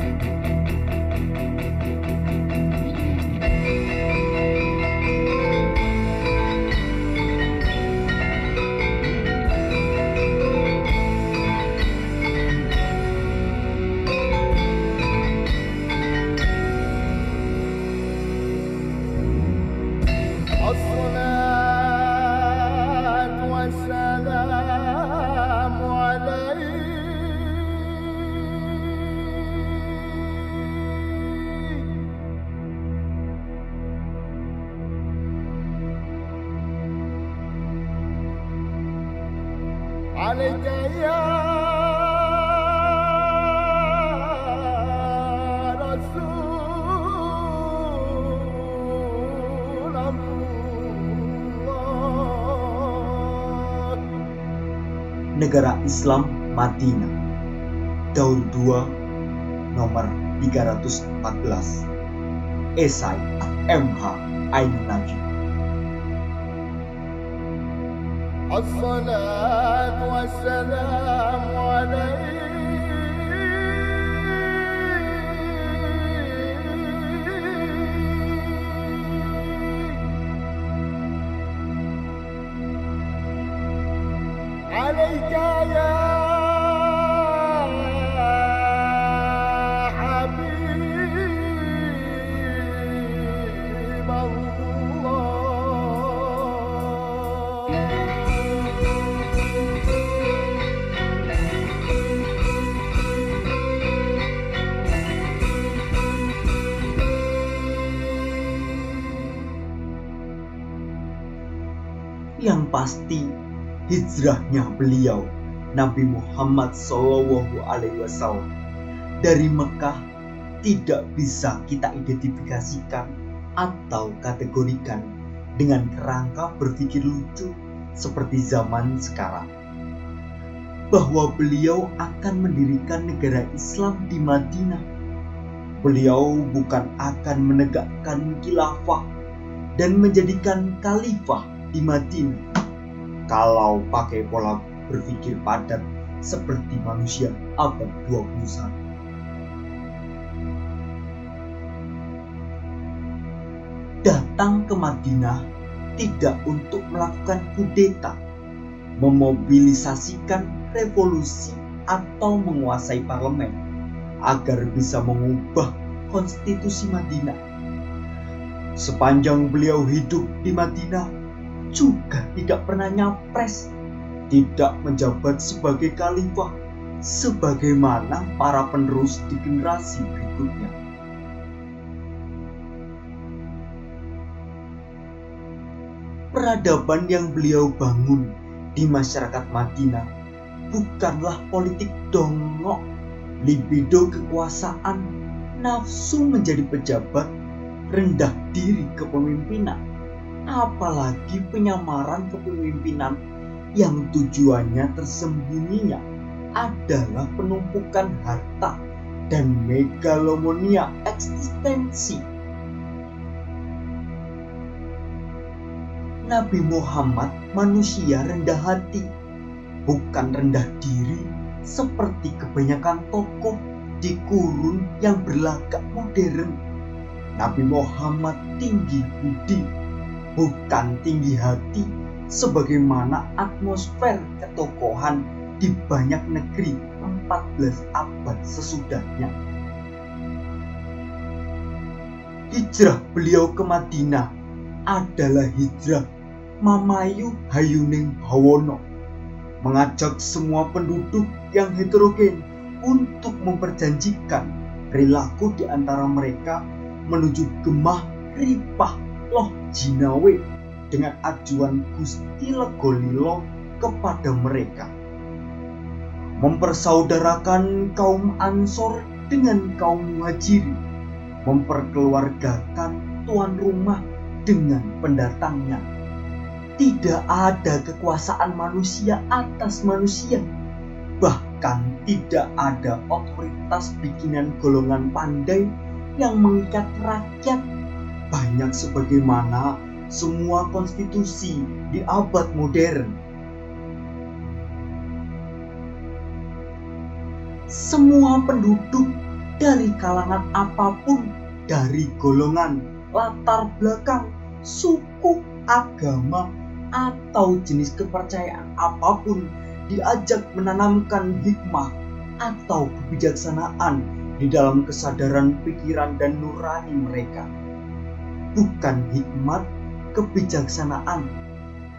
Bye. عليك يا رسول الله Negara Islam Madinah Daur 2 nomor 314 Esai MH Ain Najib الصلاة والسلام عليك. عليك يا Yang pasti hijrahnya beliau Nabi Muhammad Shallallahu Alaihi Wasallam dari Mekah tidak bisa kita identifikasikan atau kategorikan dengan kerangka berpikir lucu seperti zaman sekarang. Bahwa beliau akan mendirikan negara Islam di Madinah. Beliau bukan akan menegakkan khilafah dan menjadikan khalifah di Madinah kalau pakai pola berpikir padat seperti manusia abad 21. Datang ke Madinah tidak untuk melakukan kudeta, memobilisasikan revolusi atau menguasai parlemen agar bisa mengubah konstitusi Madinah. Sepanjang beliau hidup di Madinah, juga tidak pernah nyapres, tidak menjabat sebagai khalifah, sebagaimana para penerus di generasi berikutnya. Peradaban yang beliau bangun di masyarakat Madinah bukanlah politik dongok, libido kekuasaan, nafsu menjadi pejabat, rendah diri kepemimpinan apalagi penyamaran kepemimpinan yang tujuannya tersembunyinya adalah penumpukan harta dan megalomania eksistensi. Nabi Muhammad manusia rendah hati, bukan rendah diri seperti kebanyakan tokoh di kurun yang berlagak modern. Nabi Muhammad tinggi budi, bukan tinggi hati sebagaimana atmosfer ketokohan di banyak negeri 14 abad sesudahnya. Hijrah beliau ke Madinah adalah hijrah Mamayu Hayuning Hawono mengajak semua penduduk yang heterogen untuk memperjanjikan perilaku di antara mereka menuju gemah ripah loh jinawe dengan ajuan Gusti Legolilo kepada mereka. Mempersaudarakan kaum Ansor dengan kaum Muhajirin, memperkeluargakan tuan rumah dengan pendatangnya. Tidak ada kekuasaan manusia atas manusia, bahkan tidak ada otoritas bikinan golongan pandai yang mengikat rakyat banyak sebagaimana semua konstitusi di abad modern. Semua penduduk dari kalangan apa pun, dari golongan, latar belakang, suku, agama, atau jenis kepercayaan apa pun diajak menanamkan hikmah atau kebijaksanaan di dalam kesadaran pikiran dan nurani mereka. Bukan hikmat, kebijaksanaan.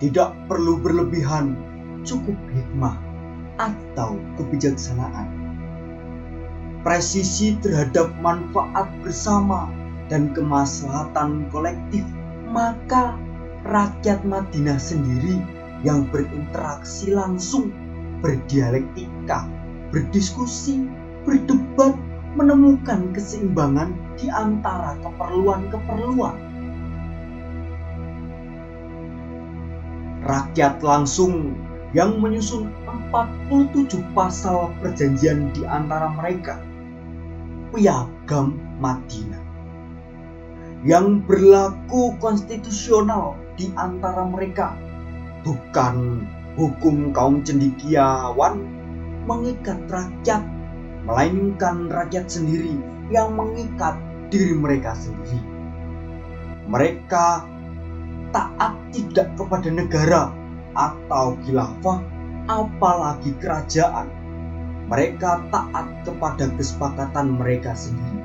Tidak perlu berlebihan, cukup hikmah atau kebijaksanaan. Presisi terhadap manfaat bersama dan kemaslahatan kolektif, maka rakyat Madinah sendiri yang berinteraksi langsung, berdialektika, berdiskusi, berdebat, menemukan keseimbangan di antara keperluan-keperluan. Rakyat langsung yang menyusun 47 pasal perjanjian di antara mereka. Piagam Madinah yang berlaku konstitusional di antara mereka bukan hukum kaum cendikiawan mengikat rakyat melainkan rakyat sendiri yang mengikat diri mereka sendiri. Mereka taat tidak kepada negara atau khilafah apalagi kerajaan. Mereka taat kepada kesepakatan mereka sendiri.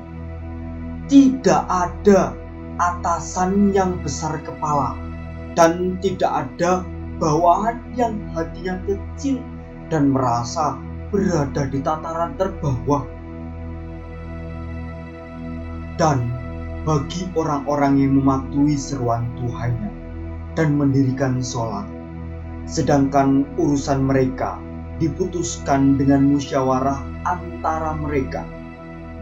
Tidak ada atasan yang besar kepala dan tidak ada bawahan yang hatinya kecil dan merasa berada di tataran terbawah. Dan bagi orang-orang yang mematuhi seruan Tuhannya dan mendirikan sholat, sedangkan urusan mereka diputuskan dengan musyawarah antara mereka,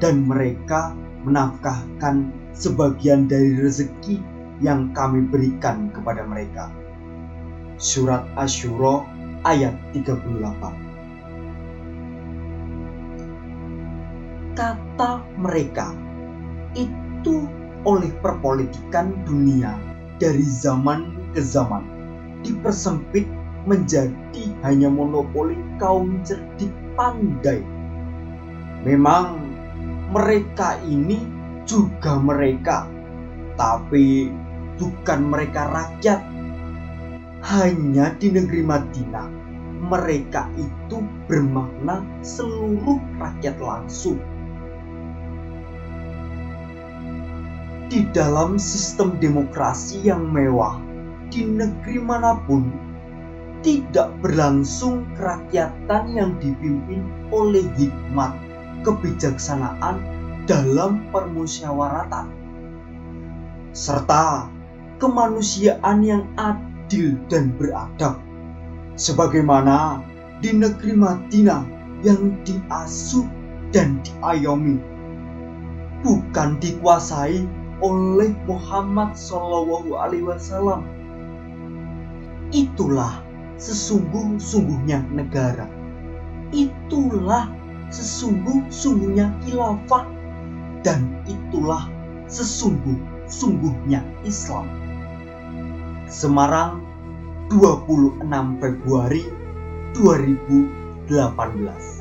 dan mereka menafkahkan sebagian dari rezeki yang kami berikan kepada mereka. Surat Asyura ayat 38 Kata mereka itu oleh perpolitikan dunia dari zaman ke zaman dipersempit menjadi hanya monopoli kaum cerdik pandai. Memang mereka ini juga mereka, tapi bukan mereka rakyat. Hanya di negeri Madinah, mereka itu bermakna seluruh rakyat langsung. Di dalam sistem demokrasi yang mewah, di negeri mana pun, tidak berlangsung kerakyatan yang dipimpin oleh hikmat, kebijaksanaan dalam permusyawaratan serta kemanusiaan yang adil dan beradab. Sebagaimana di negeri Madinah yang diasuh dan diayomi bukan dikuasai oleh Muhammad Shallallahu Alaihi Wasallam. Itulah sesungguh-sungguhnya negara. Itulah sesungguh-sungguhnya khilafah. Dan itulah sesungguh sungguhnya Islam. Semarang 26 Februari 2018